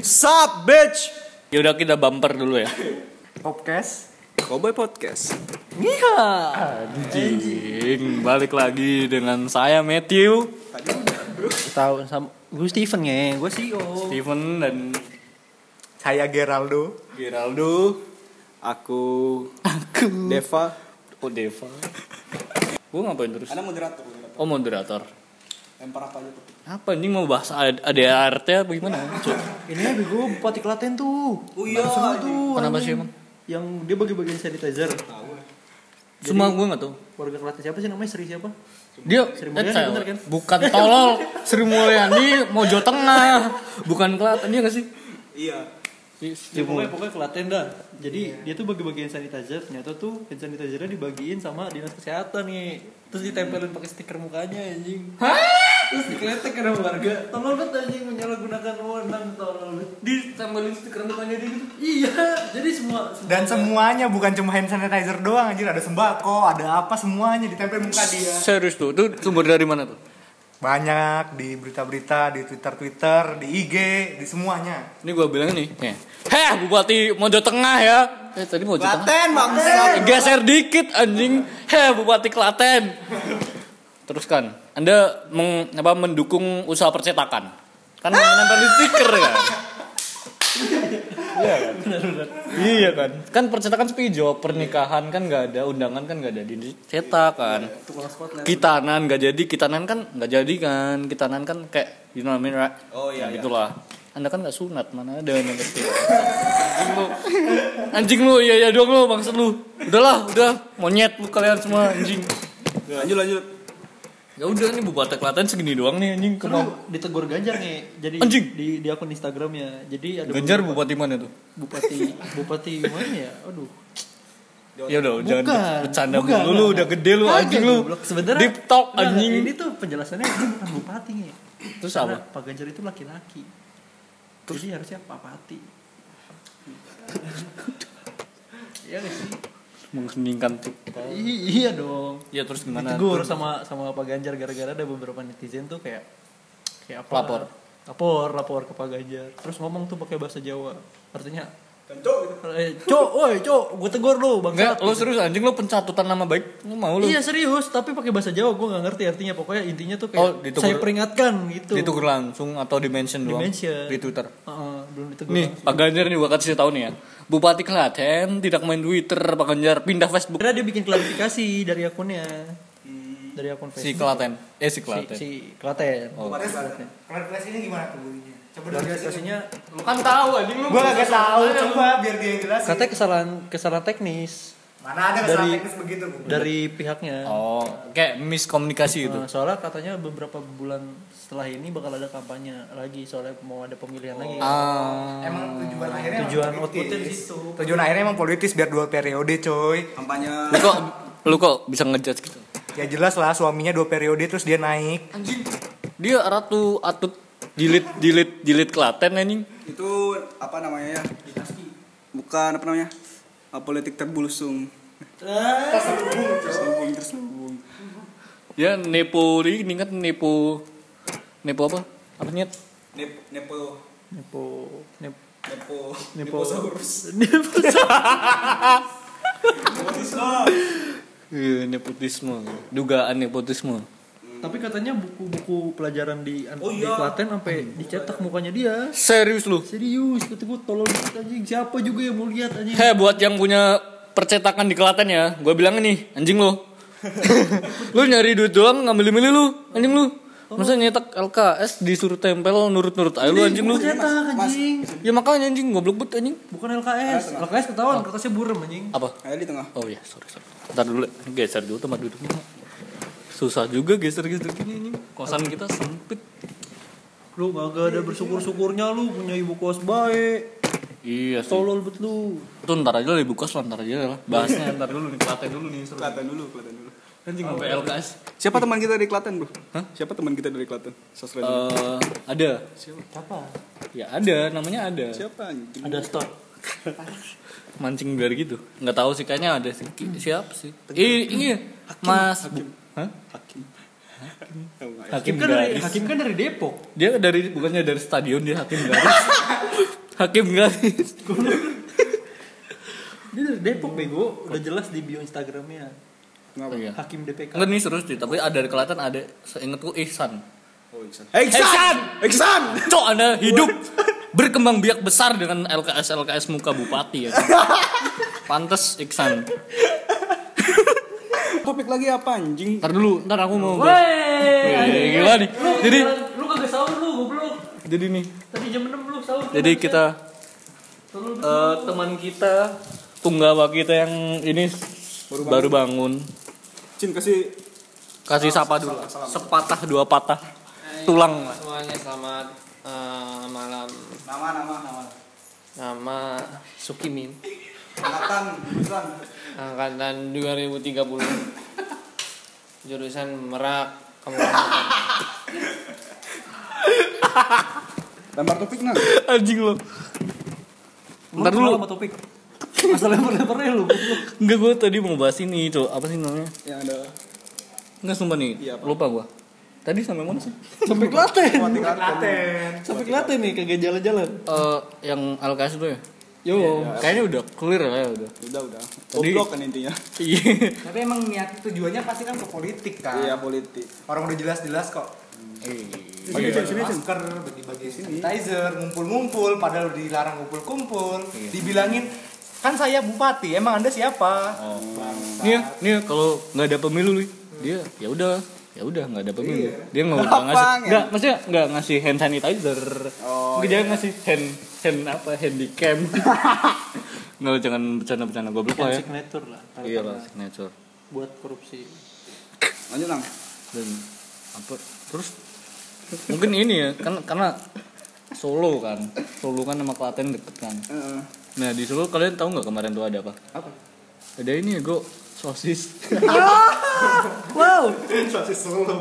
Sup, bitch? Yaudah kita bumper dulu ya. Podcast. Cowboy Podcast. Anjing, balik lagi dengan saya Matthew, tahu sama gue Steven nge gue CEO Steven dan Saya Geraldo. Geraldo. Aku Aku. Deva. Oh Deva. Gue ngapain terus? Ada moderator. moderator. Oh moderator. Lempar apa aja tuh? Apa anjing mau bahas ADART apa gimana? Cuk. ini ya bego bupati Klaten tuh Oh iya, tuh Kenapa sih emang? yang dia bagi-bagian sanitizer Semua gue gak tau. warga Klaten siapa sih namanya Sri siapa Dia Sri Mulyani, eh, bener kan? bukan tolol. Sri Mulyani Mojo Tengah. Bukan Klaten dia gak sih? Iya. Ya, pokoknya, pokoknya Klaten dah jadi dia tuh bagi-bagian sanitizer ternyata tuh hand sanitizernya dibagiin sama dinas kesehatan nih terus ditempelin pakai stiker mukanya anjing terus dikletek ke warga tolol banget anjing menyalahgunakan wewenang tolol Ditambelin stiker mukanya dia gitu. iya jadi semua, semua Dan semuanya bukan cuma hand sanitizer doang anjir, ada sembako, ada apa semuanya ditempel muka dia. Serius tuh, tuh sumber dari mana tuh? Banyak di berita-berita, di Twitter-Twitter, di IG, di semuanya. Ini gue bilang nih. Heh, Bupati Mojo Tengah ya. Eh, tadi Mojo Tengah. Klaten bangsa. Geser dikit anjing. Heh, Bupati Klaten. Teruskan. Anda meng, apa, mendukung usaha percetakan. Kan menempel stiker kan? Iya kan? Iya kan? Kan percetakan sepi job, pernikahan kan nggak ada, undangan kan nggak ada dicetak kan. tukang spotlight Kitanan nggak jadi, kitanan kan nggak jadi kan, kitanan kan kayak you know what I mean, right? Oh, iya, Nah, iya. gitulah. Anda kan nggak sunat, mana ada yang ngerti. Anjing lu, anjing lu, iya iya dong lu, maksud lu. Udahlah, udah, monyet lu kalian semua anjing. Lanjut lanjut. Ya udah nih Bupati Klaten segini doang nih anjing. Kemau. ditegur Ganjar nih jadi Anjing. di di akun Instagramnya jadi ada Ganjar beberapa- Bupati mana tuh? bupati bupati mana ya aduh Ya udah, jangan bercanda Bukan, mulu lu, udah gede lu anjing lu. sebenarnya Deep talk enggak, anjing. ini tuh penjelasannya dia bukan bupati nih Terus Karena apa? Pak Ganjar itu laki-laki jadi harusnya papati Iya gak sih? Mengheningkan cipta. Iya dong Ya terus gimana? Ditegur sama sama Pak Ganjar gara-gara ada beberapa netizen tuh kayak kayak apa? Lapor. Lapor, lapor ke Pak Ganjar. Terus ngomong tuh pakai bahasa Jawa. Artinya cok, woi, cok, gue tegur lu, Enggak, bangsat. lu serius anjing lu pencatutan nama baik. Lu mau lu? Iya serius, tapi pakai bahasa Jawa gue nggak ngerti artinya. Pokoknya intinya tuh Oh, kayak ditegur- saya peringatkan gitu. Ditegur langsung atau di mention doang? Di Twitter. Heeh, belum ditegur. Nih, Pak Ganjar nih gua kasih tahu nih ya. Bupati Klaten tidak main Twitter, Pak Ganjar pindah Facebook. Karena dia bikin klarifikasi dari akunnya. Dari akun Si Facebook. Klaten. Eh si Si, Klaten. si Klaten. Oh. Klarifikasinya gimana tuh? Coba. Klarifikasinya Lu kan tahu anjing lu. Gua kagak tahu, coba biar dia yang jelasin. katanya kesalahan kesalahan teknis Mana ada kesalahan Dari- teknis begitu, Bu? dari pihaknya. Oh, kayak miskomunikasi itu. Nah, soalnya katanya beberapa bulan setelah ini bakal ada kampanye lagi soalnya mau ada pemilihan lagi. Ah. Emang tujuan akhirnya Tujuan emang outputnya di politis. situ. Tujuan akhirnya emang politis biar dua periode, coy. Kampanye. Lu kok lu kok bisa ngejudge gitu? Ya jelas lah suaminya dua periode terus dia naik. Anjing. Dia ratu atut jilid jilid jilid Klaten anjing. Itu apa namanya ya? Bukan apa namanya? Ah, politik terbulusung. Terselubung, terselubung. Ya nepo ini kan nepo nepo apa? Apa nyet? Nep, nepo, Nepo nep nepo, Nepo. neposaurus. Iya, nepotisme. Dugaan nepotisme. Tapi katanya buku-buku pelajaran di, Oh, di iya. Klaten sampai dicetak mukanya dia. Serius lu? Serius, kata gue tolol banget anjing. Siapa juga yang mau lihat anjing? Heh, buat yang punya percetakan di Klaten ya, gue bilang nih, anjing lu. lu nyari duit doang, ngambil milih lu, anjing lu. Masa nyetak LKS disuruh tempel nurut-nurut aja lu anjing lu. Cetak anjing. Ya makanya anjing goblok banget anjing. Bukan LKS. LKS ketahuan kertasnya burem anjing. Apa? Ada di tengah. Oh iya, sorry sorry. Ntar dulu, geser dulu tempat duduknya. Susah juga geser-geser gini anjing. Kosan kita sempit. Lu kagak ada bersyukur-syukurnya lu punya ibu kos baik. Iya sih. Tolol bet lu. Itu ntar aja lah ibu kos lah, ntar aja lah. Bahasnya ntar dulu nih, Klaten dulu nih. seru. Klaten dulu, Klaten dulu. Anjing sampai LKS. Siapa teman kita dari Klaten, Bro? Hah? Siapa teman kita dari Klaten? Sosmed. Eh, ada. Siapa? Ya ada, namanya ada. Siapa anjing? Ada stok. Mancing dari gitu. Nggak tahu sih kayaknya ada sih. Ki- Siapa sih? Eh, ini Mas Bu- Hah? Hakim. Hakim kan dari garis. Hakim kan dari Depok. Dia dari bukannya dari stadion dia hakim garis. hakim garis. Dia dari Depok bego, udah jelas di bio Instagramnya. Kenapa? Iya. Hakim DPK. Enggak nih serius sih, tapi ada di Kelatan ada seingatku Ihsan. Oh, Iksan. Iksan! Iksan! Cok, Anda hidup berkembang biak besar dengan LKS LKS muka bupati ya. Pantes Iksan. Topik lagi apa anjing? Ntar dulu, ntar aku mau. Wih, gila nih. Jadi lu kagak sahur lu, goblok. jadi nih. Tadi jam 6 lu sahur. Jadi kita eh, teman kita tunggawa kita yang ini baru bangun. Cin kasih Kasih sapa dulu. Sepatah dua patah. Tulang. semuanya selamat eh, malam nama nama nama. nama Sukimin Angkatan jurusan. Angkatan 2030 jurusan Merak Kabupaten Lempar topik nang. Anjing lo. Ntar dulu. sama topik. Asal lempar-lemparnya lu. goblok. Enggak gue tadi mau bahas ini, Cok. Apa sih namanya? Yang ada Enggak sumpah nih. Iya, apa? lupa gua. Tadi sampai mana sih? Sampai Klaten. Kuatin Sampai Klaten nih kagak jalan-jalan. Eh yang LKS itu ya? Yo. Kayaknya udah clear ya udah. Udah udah. Tadi- Goblok kan intinya. Iya. Tapi emang niat tujuannya pasti kan ke politik kan. Iya politik. Orang udah jelas-jelas kok. Bagi Bagi sini, sini. masker, bagi-bagi sanitizer, ngumpul-ngumpul, padahal dilarang ngumpul-kumpul. Dibilangin, kan saya bupati, emang anda siapa? Nih ya, nih ya, kalau nggak ada pemilu nih, dia ya udah, ya udah nggak ada pemilu. Dia nggak ngasih, ya? nggak maksudnya nggak ngasih hand sanitizer. Oh, Nggak, dia ngasih hand hand apa handycam. nggak jangan bercanda-bercanda goblok lah ya. Signature lah. Iya lah signature. Buat korupsi. Lanjut nang. Dan apa terus mungkin ini ya kan karena Solo kan Solo kan sama Klaten deket kan Heeh. nah di Solo kalian tahu nggak kemarin tuh ada apa Apa? ada ini ya go sosis Wow. Sosis Solo,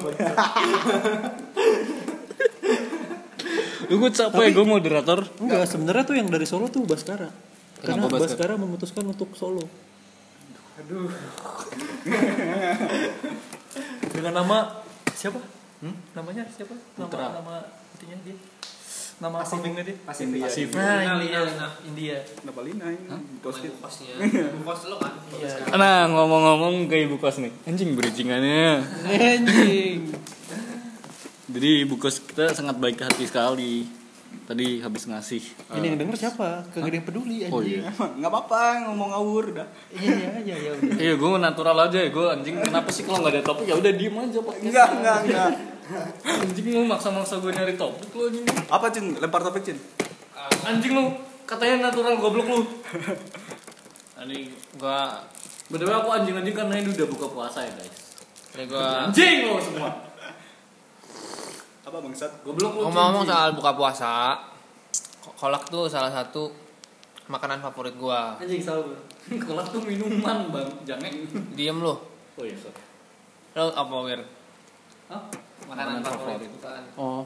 lu gue capek gue moderator Enggak, sebenarnya tuh yang dari Solo tuh Baskara. Karena Kenapa Baskara? Baskara memutuskan untuk Solo. Aduh. Dengan nama siapa? Hmm? Namanya siapa? Nama Putra. nama itunya dia. Nama panggungnya dia. India. Pasif Nah, Lina, India. Lina. India. Kenapa Lina ini? Positif. kosnya kos lo kan Iya. nah ngomong-ngomong ke ibu kos nih anjing bridgingannya Anjing. Jadi ibu kos kita sangat baik hati sekali tadi habis ngasih Ini yang denger siapa? Kagak ada yang peduli anjing. Oh, iya. Enggak apa-apa ngomong ngawur udah. Iya, iya, iya, iya. Iya gue natural aja ya gue anjing kenapa sih kalau nggak ada topik ya udah diem aja podcast Enggak, enggak, enggak. anjing lu maksa-maksa gue nyari topik lu anjing Apa Cin? Lempar topik Cin. anjing lu katanya natural goblok lu ini gua Btw aku anjing-anjing karena ini udah buka puasa ya guys ini gua Anjing lo semua Apa bangsat? Goblok lu ngomong-ngomong soal buka puasa ko- kolak tuh salah satu makanan favorit gua Anjing salah. Kolak tuh minuman bang Jangan diem lo Oh iya sorry lo apa wir Hah? makanan favorit bukan Oh,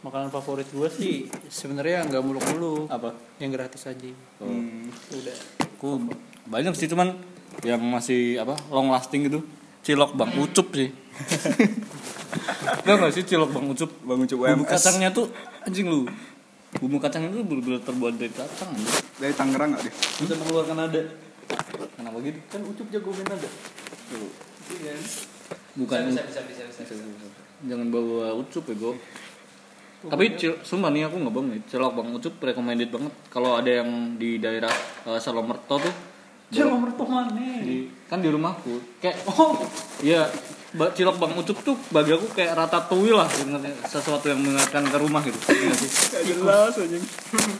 makanan favorit gue sih sebenarnya nggak muluk-muluk. Apa? Yang gratis aja. Hmm. Udah. Aku banyak sih cuman yang masih apa long lasting gitu cilok bang ucup sih Tau gak sih cilok bang ucup coba bumbu UMS. kacangnya tuh anjing lu bumbu kacangnya tuh bener-bener terbuat dari kacang anjing. Dari Tangerang enggak deh? Bisa mengeluarkan nada. kenapa gitu Kan ucup jago main nada. bukan bisa bisa bisa bisa, bisa. jangan bawa ucup ya go tapi cil, sumpah nih aku nggak bohong nih cilok bang ucup recommended banget kalau ada yang di daerah uh, Salomerto tuh Cil nomor tuh mana? di, kan di rumahku kayak oh iya ba- cilok bang ucup tuh bagi aku kayak ratatouille lah sebenarnya sesuatu yang mengingatkan ke rumah gitu Iya sih? Enggak jelas anjing.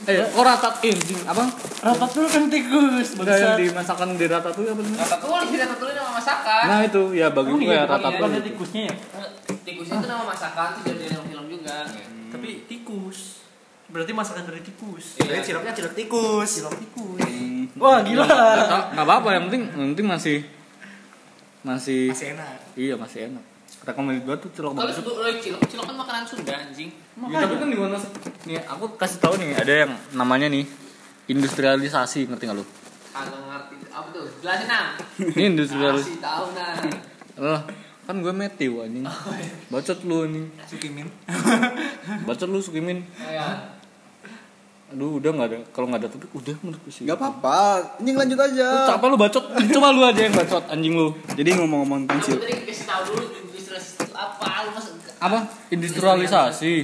eh kok ratat eh, apa Rapat dulu kan tikus. Enggak yang Bangsat. dimasakan di ratatouille apa namanya? Ratatouille tidak ratatouille nama masakan nah itu ya bagi Oh aku iya, bukan ratatouille ada tikusnya ya? tikus itu nama masakan itu jadi film juga Tapi tikus. Berarti masakan dari tikus. Iya. ciloknya cilok tikus. Cilok tikus. Wah, gila. Nggak tau- nggak apa-apa yang penting yang penting masih masih Masih enak. iya masih enak rekomendasi banget tuh cilok kalau bang sebut lo cilok cilok kan makanan Sunda anjing Ya, tapi kan di mana sih? Nih, aku kasih tahu nih, ada yang namanya nih industrialisasi, ngerti nggak lu? kalau ngerti apa tuh jelasin nah Ini industrialisasi. kasih tahu nah Adalah Kan gue Matthew anjing. Bacot lu anjing. Sukimin. Bacot lu Sukimin. Aduh, udah nggak ada. Kalau nggak ada topik, udah menurut gue sih. Gak apa-apa, anjing lanjut Lu aja. capek lu bacot. Coba lu aja yang bacot anjing lu. Jadi ngomong-ngomong Lu cil, tadi kasih tahu dulu industrialisasi itu apa? Lu Apa? Industrialisasi.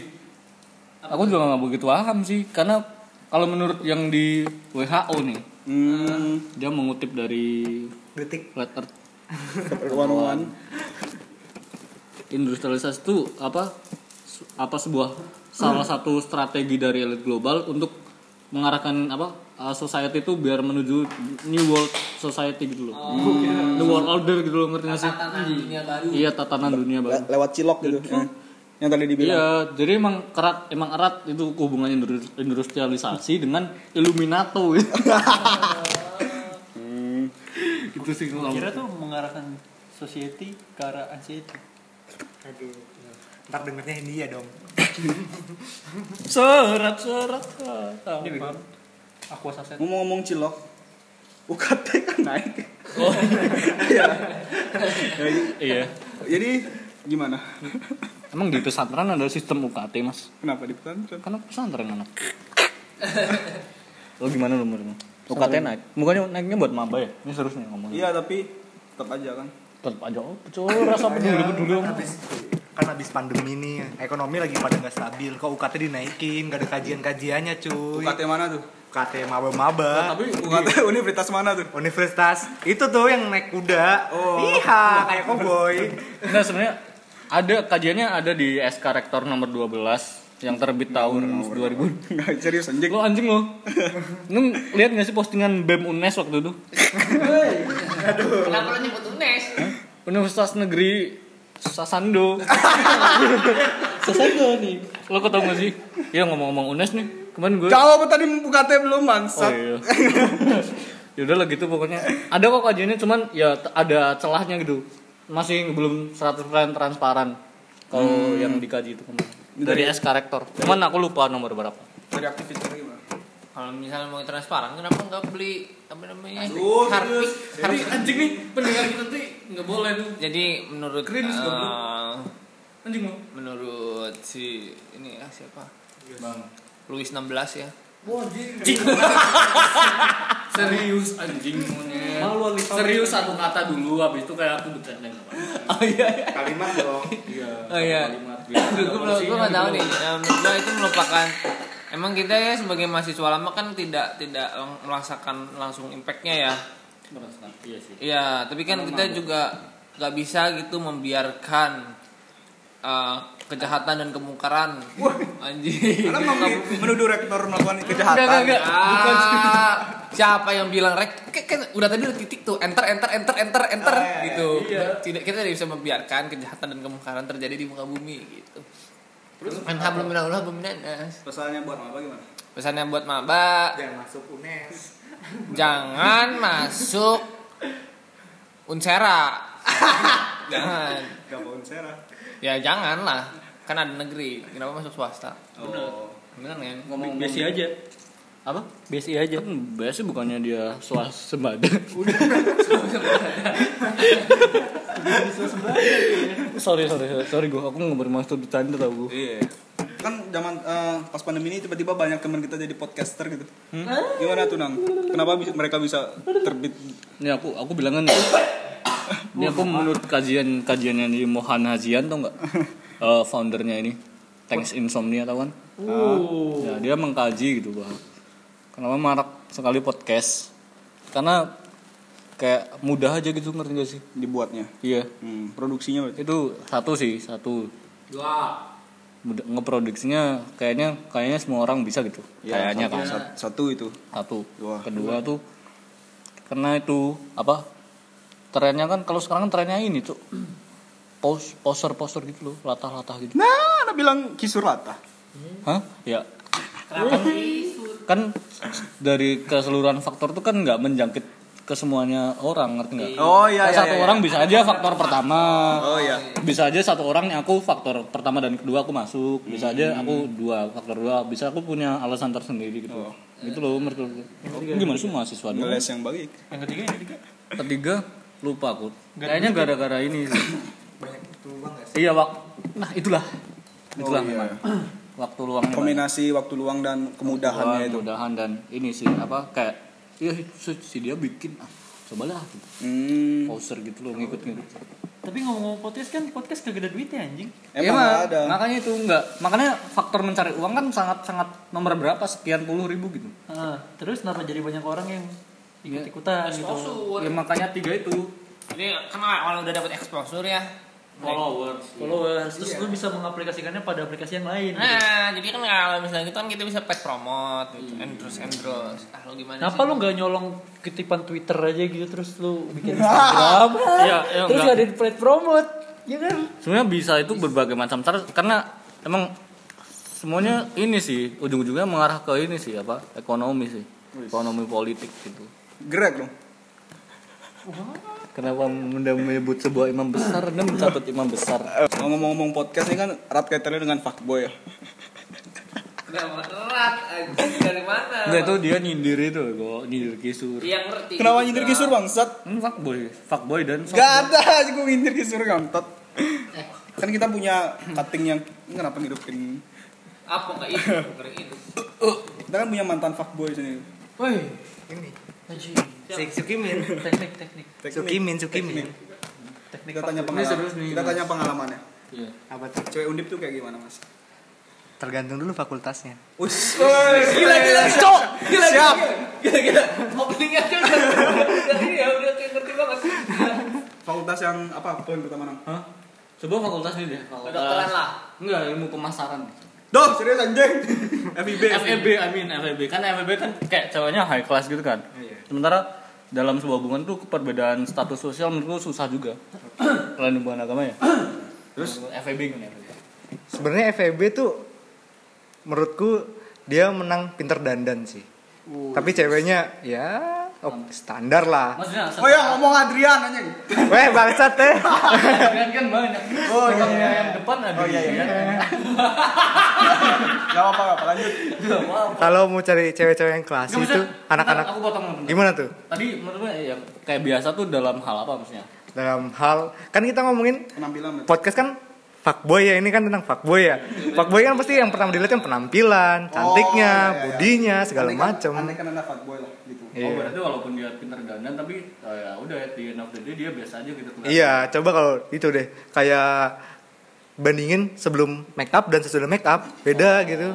Aku juga nggak begitu paham sih, karena kalau menurut yang di WHO nih, hmm, dia mengutip dari Detik. Earth one one. industrialisasi itu apa apa sebuah salah satu strategi dari elit global untuk mengarahkan apa uh, society itu biar menuju new world society gitu loh new world order gitu loh ngerti gak sih tatanan dunia baru. iya tatanan dunia baru Le- lewat cilok gitu. ya. Yang tadi dibilang. iya jadi emang erat emang erat itu hubungan industri- industrialisasi dengan Illuminato gitu. itu sih Kira tuh mengarahkan society ke arah anxiety. Aduh. Ntar dengernya India dong. serat serat Ini. Aqua saset. Ngomong-ngomong cilok, UKT kan naik. iya Jadi gimana? emang di pesantren ada sistem UKT mas Kenapa di pesantren? Karena pesantren anak. Lo gimana lu menurut UKT naik? Bukannya naiknya buat maba ya? Ini serius nih ngomongnya. Iya tapi tetap aja kan. Tetap aja oh, betul rasa peduli peduli. Habis kan habis pandemi nih, ekonomi lagi pada nggak stabil. Kok UKT dinaikin? Gak ada kajian-kajiannya cuy. UKT mana tuh? UKT maba-maba. Tapi UKT universitas mana tuh? Universitas itu tuh yang naik kuda. Oh. Iya, kayak koboi. enggak sebenarnya ada kajiannya ada di SK Rektor nomor 12 yang terbit tahun 2000. Enggak serius anjing. Lo anjing lo. Lu lihat gak sih postingan BEM UNES waktu itu? Kenapa lu nyebut UNES? Universitas Negeri Sasando. Sasando nih. Lo ketemu gak sih? Iya ngomong-ngomong UNES nih. Kemarin gue Jawab tadi UKT belum Oh bangsat. iya. ya udahlah gitu pokoknya. Ada kok kajiannya cuman ya ada celahnya gitu. Masih belum 100% transparan. Kalau yang dikaji itu kemarin. Dari SK Rektor. Cuman aku lupa nomor berapa. Dari aktivitas gimana? Kalau misalnya mau transparan, kenapa nggak beli apa namanya? Aduh, Harpik. Jadi anjing nih pendengar kita tuh nggak boleh tuh. Jadi menurut Cringe, eh, goblok. Anjing lo. menurut si ini ya siapa? Bang. Louis 16 ya. Serius anjing monyet. Serius satu kata dulu habis itu kayak aku bercanda. Oh iya. iya. Kalimat dong. Iya. Oh iya. kalimat. Gue belum gue nggak tahu nih. Menurut gue itu merupakan emang kita ya sebagai mahasiswa lama kan tidak tidak merasakan langsung impactnya ya. Merasakan. Iya sih. Iya, tapi kan kita juga nggak bisa gitu membiarkan eh, kejahatan dan kemungkaran. Anjing. Karena mau menuduh rektor melakukan kejahatan. Enggak, enggak, enggak. Bukan siapa yang bilang rek kan udah tadi udah titik tuh enter enter enter enter enter Ah, iya, gitu. Tidak kita tidak bisa membiarkan kejahatan dan kemungkaran terjadi di muka bumi gitu. Terus main hablum minallah hablum minannas. Pesannya buat apa gimana? Pesannya buat maba, Jangan masuk UNES. jangan masuk unsera. jangan. Gak mau sera. Ya jangan lah. Kan ada negeri. Kenapa masuk swasta? Oh. Bener kan? Ngomong Besi aja. Apa? Besi aja. Kan biasa bukannya dia swasembada. sorry sorry sorry, sorry gue aku nggak bermaksud bercanda tau gue. Iya. Kan zaman eh, pas pandemi ini tiba-tiba banyak teman kita jadi podcaster gitu. Gimana tuh Nang? Kenapa bisa, mereka bisa terbit? Ini aku aku bilangan nih. Ini aku menurut kajian kajiannya di Mohan Hajian tau nggak? Eh, foundernya ini Thanks Insomnia tau kan? Ya, dia mengkaji gitu bahwa kenapa marak sekali podcast karena kayak mudah aja gitu ngerti gak sih? Dibuatnya. Iya. Hmm, produksinya berarti. Itu satu sih satu Dua. Ngeproduksinya kayaknya kayaknya semua orang bisa gitu Ya, kayaknya satu, kan satu, satu itu. satu Dua. kedua tuh karena itu apa trennya kan kalau sekarang kan trennya ini tuh pos poster poster gitu loh latah latah gitu Nah, Anda bilang kisur rata. hah ya kan dari keseluruhan faktor tuh kan nggak menjangkit ke semuanya orang ngerti nggak Oh iya Kan iya. satu iya. orang bisa aja faktor pertama Oh iya. bisa aja satu orang nih aku faktor pertama dan kedua aku masuk bisa aja Hmm. aku dua faktor dua bisa aku punya alasan tersendiri gitu Oh. itu loh menurut gimana sih mahasiswa dulu Ngeles yang baik. Yang ketiga yang ketiga. ketiga lupa aku kayaknya gara-gara ini sih. luang gak sih? Iya, Wak. Nah, itulah. Itulah Oh, iya. memang. Waktu luang kombinasi waktu luang dan kemudahannya itu mudahan dan ini sih apa kayak iya si dia bikin ah cobalah gitu. hmm. poster gitu loh ngikut-ngikut. Tapi ngomong-ngomong podcast kan podcast kagak ada duitnya anjing. emang nggak ada Makanya itu enggak. Makanya faktor mencari uang kan sangat sangat nomor berapa sekian puluh ribu gitu. Ah, terus kenapa jadi banyak orang yang ikut-ikutan gitu. Exposure. Ya makanya tiga itu Ini kan kalau udah dapat exposure ya. followers. Followers, terus lu bisa mengaplikasikannya pada aplikasi yang lain. gitu. Nah, jadi kan kalau misalnya gitu kan kita bisa paid promote gitu, endorse endorse. Ah, lu gimana Kenapa sih? lu nggak nyolong kutipan Twitter aja gitu terus lu bikin Instagram? Iya, iya, terus enggak. ada di paid promote. Ya kan? Sebenarnya bisa itu berbagai macam cara karena emang semuanya ini sih ujung-ujungnya mengarah ke ini sih apa ekonomi sih ekonomi politik gitu. Greg dong Kenapa Anda menyebut sebuah imam besar dan mencatat imam besar? ngomong-ngomong podcast ini kan erat kaitannya dengan fuckboy ya Kenapa erat anjing dari mana? Enggak itu dia nyindir itu kok, nyindir kisur. Yang ngerti. kenapa nyindir kisur bangsat Ini fuckboy, fuckboy dan Gak ada aja gue nyindir kisur ngantot kan kita punya cutting yang ini kenapa ngidupin Apa enggak itu? Ngeri itu. kita kan punya mantan fuckboy sini Woi, Ini. Sukimin. Teknik, teknik. Sukimin, Sukimin. Teknik kita tanya pengalaman kita tanya pengalamannya Iya. Apa tuh? cewek undip tuh kayak gimana mas Tergantung dulu fakultasnya. Ush, Gila gila cok. Gila Siap. Gila gila. Opening aja udah. Udah ini ya udah kayak ngerti banget. fakultas yang apa poin pertama nang Hah? Sebuah fakultas ini deh. Fakultas. Kedokteran lah. Enggak, ilmu pemasaran. Doh, serius anjing. FIB. FEB, I mean FEB. Kan FEB kan kayak ceweknya high class gitu kan. Sementara dalam sebuah hubungan tuh perbedaan status sosial menurutku susah juga. Selain hubungan agama ya. Terus FEB kan FEB. Sebenarnya FEB tuh menurutku dia menang pinter dandan sih. Tapi ceweknya ya oh, standar lah. Maksudnya Oh ya ngomong Adrian anjing. Weh bangsat teh. kan kan banyak. Oh, iya, iya. yang depan ada. Oh iya iya. kan? Gak apa-apa, gak apa lanjut. Kalau mau cari cewek-cewek yang klasik Nggak, itu anak-anak Aku potong bentar. gimana tuh? Tadi menurutnya ya kayak biasa tuh dalam hal apa maksudnya? Dalam hal kan kita ngomongin Penampilan. Bet. podcast kan fuckboy ya ini kan tentang fuckboy ya. Fuckboy kan pasti yang pertama dilihat kan penampilan, cantiknya, Oh, iya, iya, iya. budinya, segala kan- macem. Andai kan anda fuckboy lah. Iya. Oh berarti walaupun dia pintar dandan tapi oh ya udah the end of the day dia biasa aja gitu. kelihatan. Iya, coba kalau itu deh kayak bandingin sebelum make up dan sesudah make up beda gitu.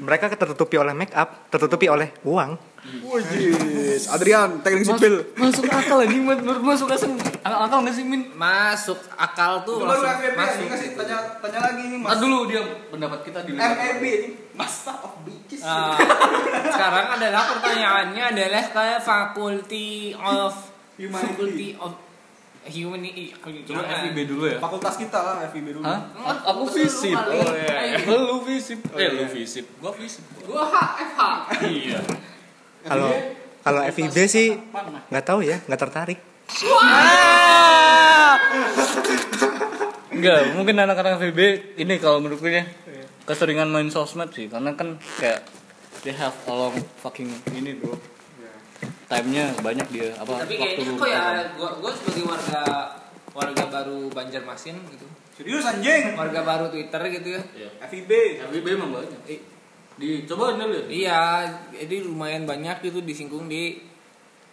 Mereka tertutupi oleh make up, tertutupi oleh uang. Wajis, Adrian, teknik sipil. Masuk akal anjing menurut masuk akal. Akal enggak sih Min? Masuk akal tuh Itu baru langsung FIB masuk. anjing kasih tanya tanya lagi Ntar Mas. dulu dia pendapat kita di ini Master of Bitches. Ah, sekarang adalah pertanyaannya adalah kayak faculty of Humanity. faculty of humanity Coba FIB dulu ya. Fakultas kita lah FIB dulu. Hah? Aku visip. Lu kali. Lu visip. Eh lu visip. Gua visip. Gua HFH. Iya. Kalau kalau FIB sih nggak tahu ya, nggak tertarik. Enggak, mungkin anak-anak FIB ini kalau menurutku ya keseringan main sosmed sih karena kan kayak they have a long fucking ini bro time-nya banyak dia apa Tapi kayaknya kok ya gua gua sebagai warga warga baru Banjarmasin gitu. Serius anjing. Warga baru Twitter gitu ya. FIB. FIB emang banyak eh, di coba lihat Iya, jadi lumayan banyak gitu disinggung di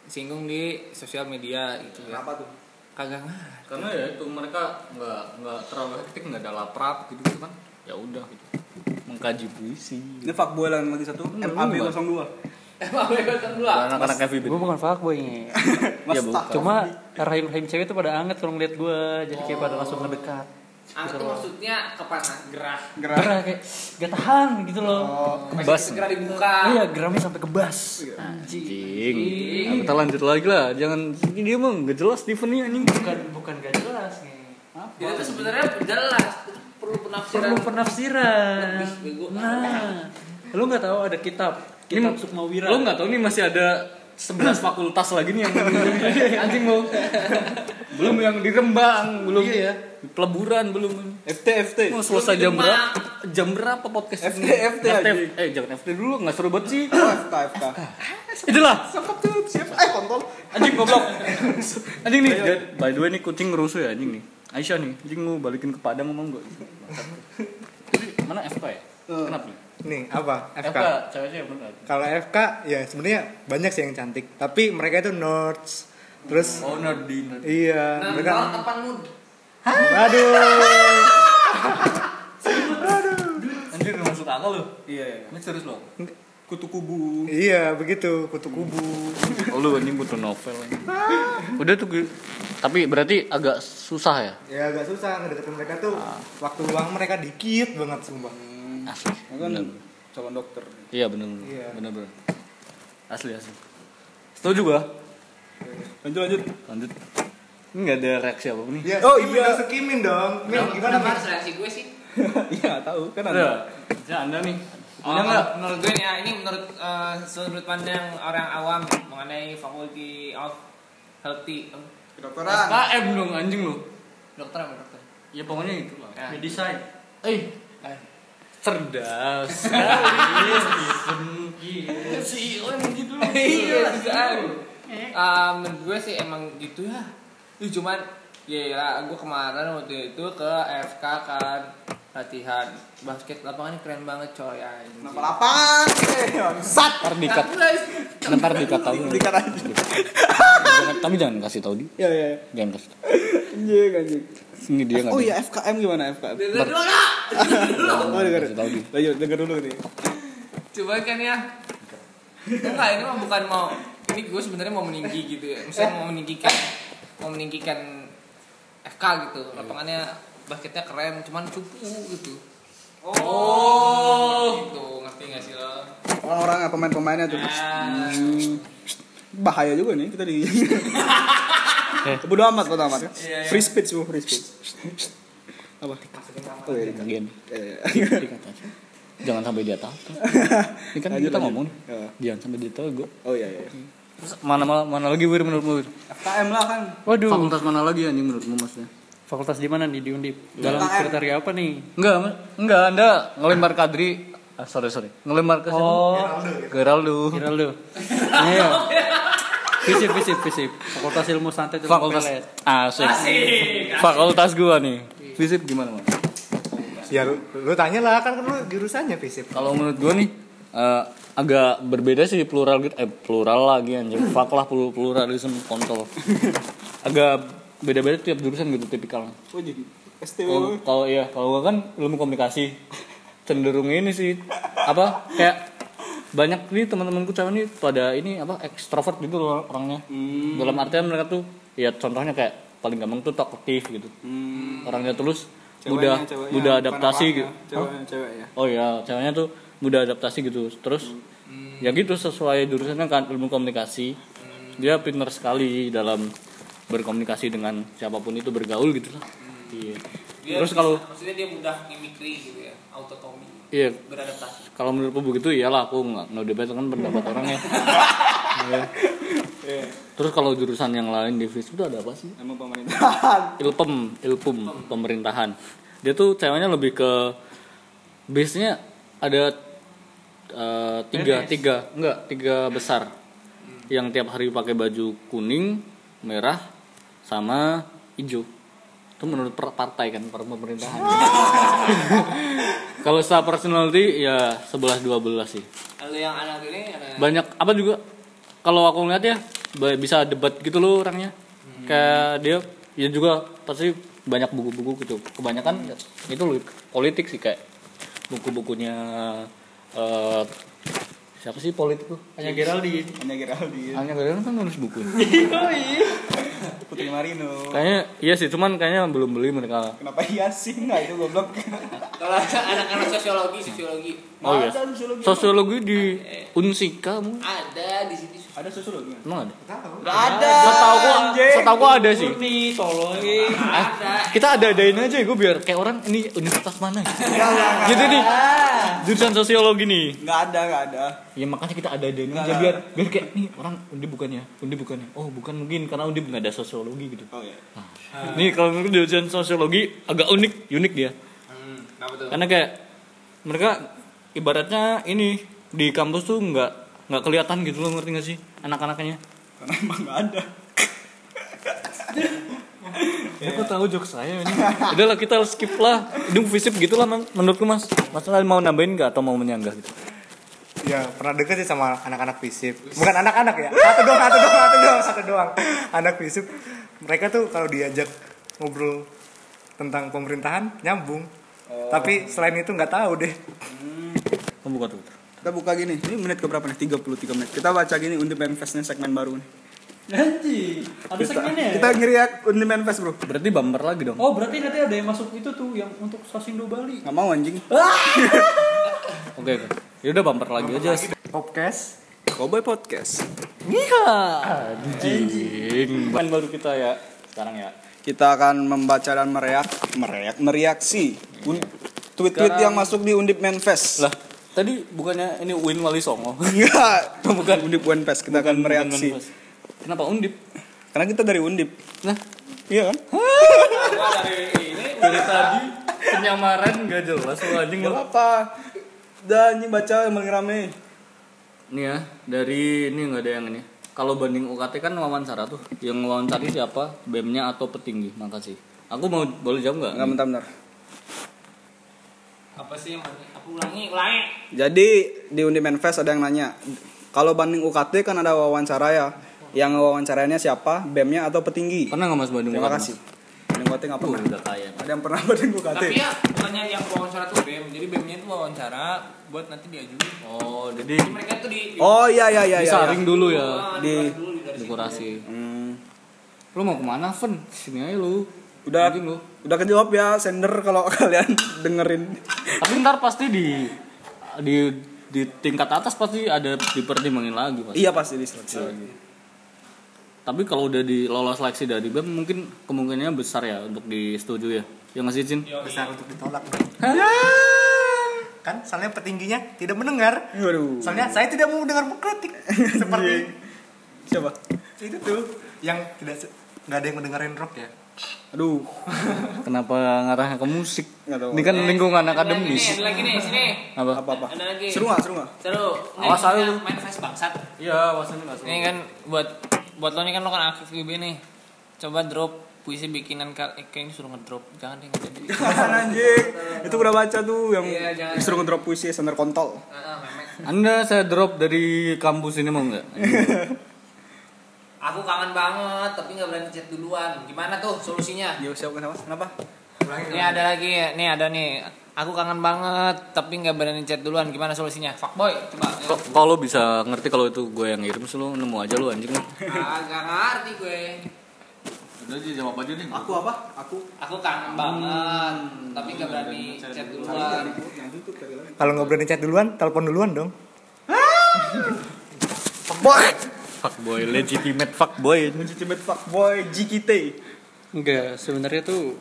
disinggung di sosial media gitu ya. Kenapa tuh? Kagak ngerti. karena ya itu mereka nggak nggak terlalu hektik nggak ada laprak gitu, gitu kan ya udah gitu mengkaji puisi Ini fuckboy yang lagi satu MAB enggak. 02. Emang kan dulu. anak-anak FIB Gue bukan fuckboy nih. ya bukan Cuma rahim-rahim cewek tuh pada anget kalau ngeliat gue, jadi kayak pada langsung ngedekat. Aku tuh maksudnya kepanas gerah. Gerak. Gerah kayak gak tahan gitu loh. Bas. Segera dibuka. Iya, geramnya sampai kebas. Anjing. Anjing. Nah, kita lanjut lagi lah. Jangan ini dia mah nggak jelas Steven nih anjing. Bukan bukan gak jelas nih. Dia tuh sebenarnya jelas itu perlu penafsiran. Perlu penafsiran. Lebih bego. Nah, lu nggak tahu ada kitab kitab Sukmawira. Lo nggak tahu nih masih ada 11 fakultas lagi nih yang anjing mau. belum yang di Rembang, belum Iya ya. peleburan belum. FT FT. Mau selesai jam berapa? Jam berapa podcast FT, ini? FT aja. Eh jangan FT dulu, nggak seru banget sih. Oh, FK FK. Itulah. Sangkap tuh siap. Eh kontol. Anjing goblok. anjing nih, by the way nih kucing rusuh ya anjing nih. Aisyah nih, anjing lu balikin ke Padang ngomong gue. Tapi mana FK ya? Kenapa? nih? nih apa FK, FK, cewek-cewek kalau FK ya sebenarnya banyak sih yang cantik tapi mereka itu nerds terus Oh, nerdy, nerdy. iya Nah, mereka kapan mood? aduh Anjir gak masuk akal lu. Iya, iya. Ini serius lo. Kutu kubu. iya begitu kutu kubu Oh, lu anjing butuh novel. anjing. Udah tuh gue. Tapi berarti agak susah ya? ya agak susah ngedeketin mereka tuh waktu luang mereka dikit banget sumpah Asli. Kan calon dokter. Iya bener. Iya. Bener bener. Asli asli. Setuju gua. Lanjut lanjut. Lanjut. Ini nggak ada reaksi apa nih? ya, Oh, iya. dong, skimin dong Min, gimana harus reaksi gue sih? Iya, tahu kan Ada. Ya anda nih. Oh, Punya nggak? menurut gue ya ini menurut eh, sudut pandang orang awam mengenai Faculty of Healthy Kedokteran. KM dong anjing lu. dokter apa dokter? Ya pokoknya itu lah. Ya. Desain. Eh, Eh. cerdas. Si oh emang gitu. Iya, bisa. Ah, menurut gue sih emang gitu ya. Ih, cuman ya ya gue kemarin waktu itu ke FK kan latihan basket lapangannya keren banget coy anjing. Kenapa lapangan? Eh, bangsat. Ntar dikat, ntar dikat tahu. Dikat aja. Jangan- Tapi jangan kasih tahu dia. Iya, iya. Jangan kasih tahu. Anjing, anjing. Ini dia nggak. Oh iya, FKM gimana FKM? Dengar dulu Oh, denger. kasih tahu dia. Lanjut, denger dulu nih. Cuman kan ya Enggak, ini mah bukan mau Ini gue sebenarnya mau meninggi gitu ya Misalnya mau meninggikan Mau meninggikan FK gitu Lapangannya basketnya keren Cuman cupu gitu Oh Gitu, ngerti gak sih lo? Orang-orangnya pemain-pemainnya tuh. Ah, Bahaya juga nih kita di. Bodo amat, bodo amat. Free speech, Bu, free speech. Apa? Oh, iya. Bagian. Iya, iya. Jangan sampai dia tahu. Ini kan kita ngomong. Iya. Jangan sampai dia tahu gue. Oh iya, iya. Terus mana mana, mana lagi wir menurutmu wir? FKM lah kan. Waduh. Fakultas mana lagi anjing menurutmu maksudnya? Fakultas di mana nih di Undip? Dalam KM. kriteria apa nih? Enggak, enggak Anda ngelempar Kadri. Ah, sorry sorry. Ngelempar ke? Oh, Geraldo. Geraldo. Iya. Visip, visip, visip. Fakultas Ilmu Santet Ilmu Fakultas Pelet. asik. Fakultas gua nih. Visip gimana, Mas? ya lu, lu tanya lah kan lu jurusannya fisip Kalau menurut gua nih eh, agak berbeda sih plural gitu eh plural lagi anjing fak lah plur- pluralisme kontol agak beda-beda tiap jurusan gitu tipikal. Oh jadi kalau STW. kalau iya kalau gua kan ilmu komunikasi. Cenderung ini sih apa kayak banyak nih teman-temanku cewek nih pada ini apa ekstrovert gitu loh orangnya. Dalam artian mereka tuh ya contohnya kayak paling gampang tuh talkative gitu. Orangnya terus mudah Ceweknya, ceweknya, mudah adaptasi gitu. Ceweknya, cewek ya. Oh iya, ceweknya tuh mudah adaptasi gitu. Terus ya gitu sesuai jurusannya kan ilmu komunikasi. Dia pintar sekali dalam berkomunikasi dengan siapa pun itu bergaul gitu lah. Iya. dia Terus bisa- kalau Maksudnya dia mudah mimikri gitu ya Autotomi iya Beradaptasi kalau menurutku begitu iyalah aku nggak nggak debat kan pendapat orangnya. Iya. Terus kalau jurusan yang lain di FISIP itu ada apa sih? Emang pemerintahan. Ilpem, ilpum pemerintahan. Dia tuh ceweknya lebih ke base-nya ada eh, tiga, tiga, enggak, tiga besar. Yang tiap hari pakai baju kuning, merah, sama hijau. Itu menurut per- partai kan, per pemerintahan. Kalau secara personality ya 11 12 sih. Kalau yang anak ini ada Banyak apa juga kalau aku ngeliat ya bisa debat gitu loh orangnya. Kayak dia ya juga pasti banyak buku-buku gitu. Kebanyakan itu loh, politik sih kayak buku-bukunya eh siapa sih politik tuh? Hanya Geraldine. Hanya Geraldine. Hanya Geraldine kan nulis buku. Putri Marino. kayaknya iya sih, cuman kayaknya belum beli mereka. Kenapa iya sih? Enggak itu goblok. Kalau ada anak-anak sosiologi Sosiologi Oh iya. Ada sosiologi. Sosiologi di Unsika mu. Ada di sini Ada sosiologi. Emang ada? Enggak ada. Setahu gua, setahu gua ada sih. Nih, tolong nih. Ada Kita ada adain aja gue biar kayak orang ini universitas mana gitu. gitu nih. Jurusan sosiologi nih. Enggak ada, enggak ada. Ya makanya kita ada adain aja biar biar kayak nih orang undi bukannya, undi bukannya. Oh bukan mungkin karena undi nggak ada sosiologi gitu. Oh iya. Nih kalau menurut jurusan sosiologi agak unik, unik dia. Hmm, Kenapa tuh? Karena kayak mereka ibaratnya ini di kampus tuh nggak nggak kelihatan gitu loh ngerti gak sih anak-anaknya Karena emang enggak ada. Ya kok tahu jokes saya ini. Udahlah kita skip lah. Ini visip gitu lah Mang. menurutku Mas. Mas mau nambahin nggak atau mau menyanggah gitu? Ya pernah deket sih sama anak-anak fisip. Bukan anak-anak ya. Satu doang, satu doang, satu doang, satu doang. Anak fisip. Mereka tuh kalau diajak ngobrol tentang pemerintahan nyambung. Tapi selain itu nggak tahu deh. Kamu buka tuh. Kita buka gini. Ini menit ke berapa nih? 33 menit. Kita baca gini Undip Manifest nih segmen baru nih. Anjing. Ada Kita, segmennya ya? kita ngeriak Undip Manifest, Bro. Berarti bumper lagi dong. Oh berarti nanti ada yang masuk itu tuh yang untuk Sasindo Bali. Nggak mau anjing. Oke oke. Ya udah bumper lagi aja. Podcast. Cowboy Podcast. Iya. Anjing. Ban baru kita ya. Sekarang ya. Kita akan membaca dan mereak, mereak, mereaksi un- tweet-tweet Sekarang- yang masuk di Undip Manifest. Lah, tadi bukannya ini Win Wali Songo. Enggak, bukan Undip Manifest. Kita akan mereaksi. Kenapa undip? Karena kita dari Undip. Nah, Iya kan? dari ini dari tadi penyamaran gak jelas lo anjing Gak apa-apa. Dan ini baca yang paling rame. Nih ya, dari ini nggak ada yang ini. Kalau banding UKT kan wawancara tuh. Yang wawancari siapa? BEM-nya atau petinggi? Makasih. Aku mau boleh jawab nggak? Enggak bentar-bentar. Apa sih yang aku ulangi ulangi Jadi di Undip Manifest ada yang nanya, kalau banding UKT kan ada wawancara ya. Yang wawancaranya siapa? BEM-nya atau petinggi? Pernah nggak mas banding Terima kasih. Banding UKT nggak? Uh, pernah. udah kaya. Ada yang pernah banding UKT? tapi ya bukannya yang wawancara tuh BEM jadi BEM-nya itu wawancara buat nanti diajuin Oh, jadi jadi mereka tuh di, di Oh iya iya iya. iya. disaring dulu ya. Ah, di-. Dekorasi. Hmm. Lu mau ke mana, Fen? Sini aja lu. Udah lu. udah kejawab ya sender kalau kalian dengerin. Tapi ntar pasti di di di tingkat atas pasti ada dipertimbangin lagi pasti. iya pasti diseleksi lagi. Tapi kalau udah di lolos seleksi dari BEM mungkin kemungkinannya besar ya untuk disetujui ya. Yang ngasih izin. Besar untuk ditolak. Kan soalnya petingginya tidak mendengar. Waduh. Soalnya saya tidak mau dengar mengkritik. Seperti Siapa? itu tuh yang tidak nggak ada yang mendengarin rock ya. Aduh. Kenapa ngarahnya ke musik? Ini kan lingkungan Ada lagi nih, akademis. ada lagi nih sini Apa? Apa apa? ada lagi Seru nggak? Seru nggak? seru Ini Awas aja lu. main face bangsat Iya, wasannya nggak ini kan buat buat lo nih kan lo kan aktif GB nih coba drop puisi bikinan kal eh, kayaknya suruh ngedrop jangan deh jadi Jangan anjing. Itu udah baca tuh yang Iya, disuruh ngedrop puisi Sender kontol. Memek. Anda saya drop dari kampus ini mau nggak? aku kangen banget tapi nggak berani chat duluan gimana tuh solusinya Yo siapa kenapa? Kenapa? Ini ada lagi, nih ada nih. Aku kangen banget, tapi nggak berani chat duluan. Gimana solusinya? Fuckboy, coba. Kok kalau bisa ngerti kalau itu gue yang ngirim sih lu nemu aja lu anjing. Ah, gak ngerti gue. Udah aja jawab aja deh. Aku apa? Aku. Aku kangen banget, tapi nggak berani chat duluan. Kalau nggak berani chat duluan, telepon duluan dong. Boy. Fuckboy, legitimate fuckboy. Legitimate fuckboy GKT. Enggak, sebenarnya tuh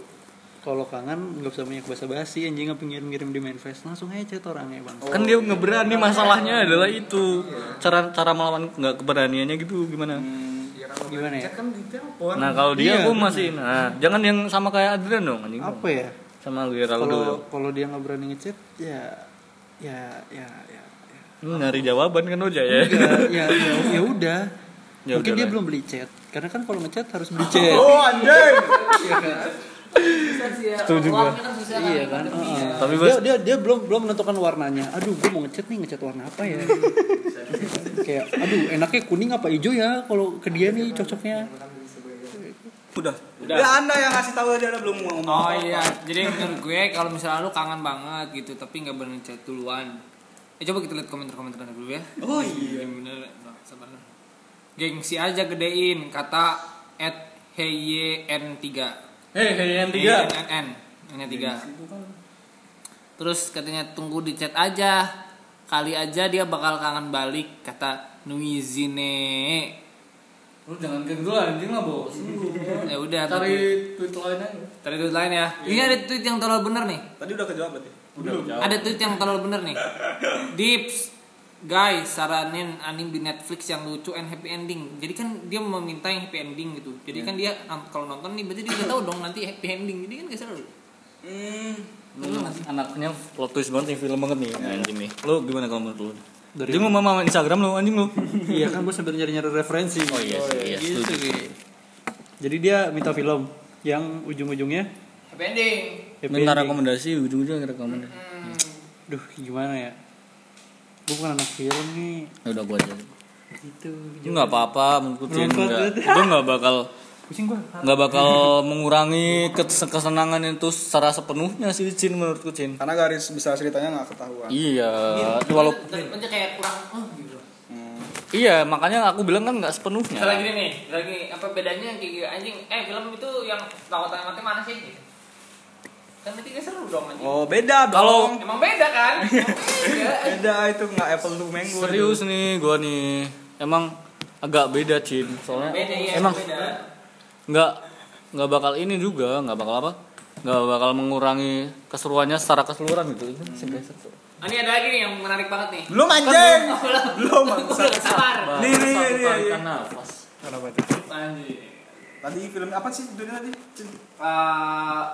kalau kangen nggak usah banyak basa-basi anjing apa ngirim-ngirim di manifest langsung aja chat orangnya bang Kan dia nggak berani masalahnya adalah itu. Cara cara melawan nggak keberaniannya gitu gimana? gimana ya Nah kalau dia Iya, gue masih nah jangan yang sama kayak Adrian dong anjing. apa ya Sama Geraldo. kalau kalau dia nggak berani ngechat ya ya ya ya ya Lu nyari jawaban kan aja ya. Enggak, ya ya, ya udah Ya mungkin udah dia lah. belum beli chat karena kan kalau ngechat harus beli chat Oh anjing. Setuju gua. iya kan Heeh. Tapi dia, dia dia belum belum menentukan warnanya aduh gue mau ngechat nih ngechat warna apa ya kayak aduh enaknya kuning apa hijau ya kalau ke dia nih cocoknya Udah. Ya Anda yang ngasih tahu dia belum ngomong. Oh iya, jadi menurut gue kalau misalnya lu kangen banget gitu, tapi nggak berani chat duluan. Eh coba kita lihat komentar-komentar dulu ya. Oh iya. Bener, Nah, sabar. Gengsi aja gedein kata at hyn 3 Hei, hei yang tiga. NN N tiga. Terus katanya tunggu di chat aja. Kali aja dia bakal kangen balik kata Nuizine. Lu jangan kayak gitu lah anjing lah bos. Ya udah Cari tapi- tweet lain aja. Cari tweet lain ya. Ini ada tweet yang terlalu bener nih. Tadi udah kejawab berarti. Ada tweet yang terlalu bener nih. Dips Guys, saranin anime di Netflix yang lucu and happy ending. Jadi kan dia meminta yang happy ending gitu. Jadi kan dia kalau nonton nih berarti dia udah tahu dong nanti happy ending. Jadi kan gak seru. Hmm. Lu anaknya plot twist banget nih film banget nih anjing nih. Lu gimana kalau menurut lu? Dari- Dia mau mama Instagram lu anjing lu. iya kan gue sambil nyari-nyari referensi Oh iya sih, iya, gitu setuju. Jadi dia minta film yang ujung-ujungnya Happy ending. happy minta rekomendasi ujung-ujungnya rekomendasi Hmm. Duh, gimana ya? Gue bukan anak film nih. ya udah gua aja Gitu. itu nggak apa-apa Menurut itu nggak bakal Pusing gua. nggak bakal mengurangi kes- kesenangan itu secara sepenuhnya sih Cin menurutku Cin Karena garis besar ceritanya nggak ketahuan. iya walaupun Aja kayak kurang oh gitu. iya makanya aku bilang kan nggak sepenuhnya Misalnya gini nih, lagi apa bedanya kayak gitu anjing? Eh film itu yang lawatan mati mana sih? Gitu. Kan berarti seru dong anjing. Oh beda Kalau- dong. Emang beda kan? Beda. Beda itu nggak apple to mango. serius nih gua nih emang agak beda Cin soalnya Beda ya, emang beda. Nggak nggak bakal ini juga nggak bakal apa nggak bakal mengurangi keseruannya secara keseluruhan gitu Ah, ini ada lagi nih yang menarik banget nih. Belum anjing. Belum. Belum sabar. Nih, nih, nih, tarikan nafas Kenapa? Anjing. Tadi film apa sih judulnya tadi? Eh,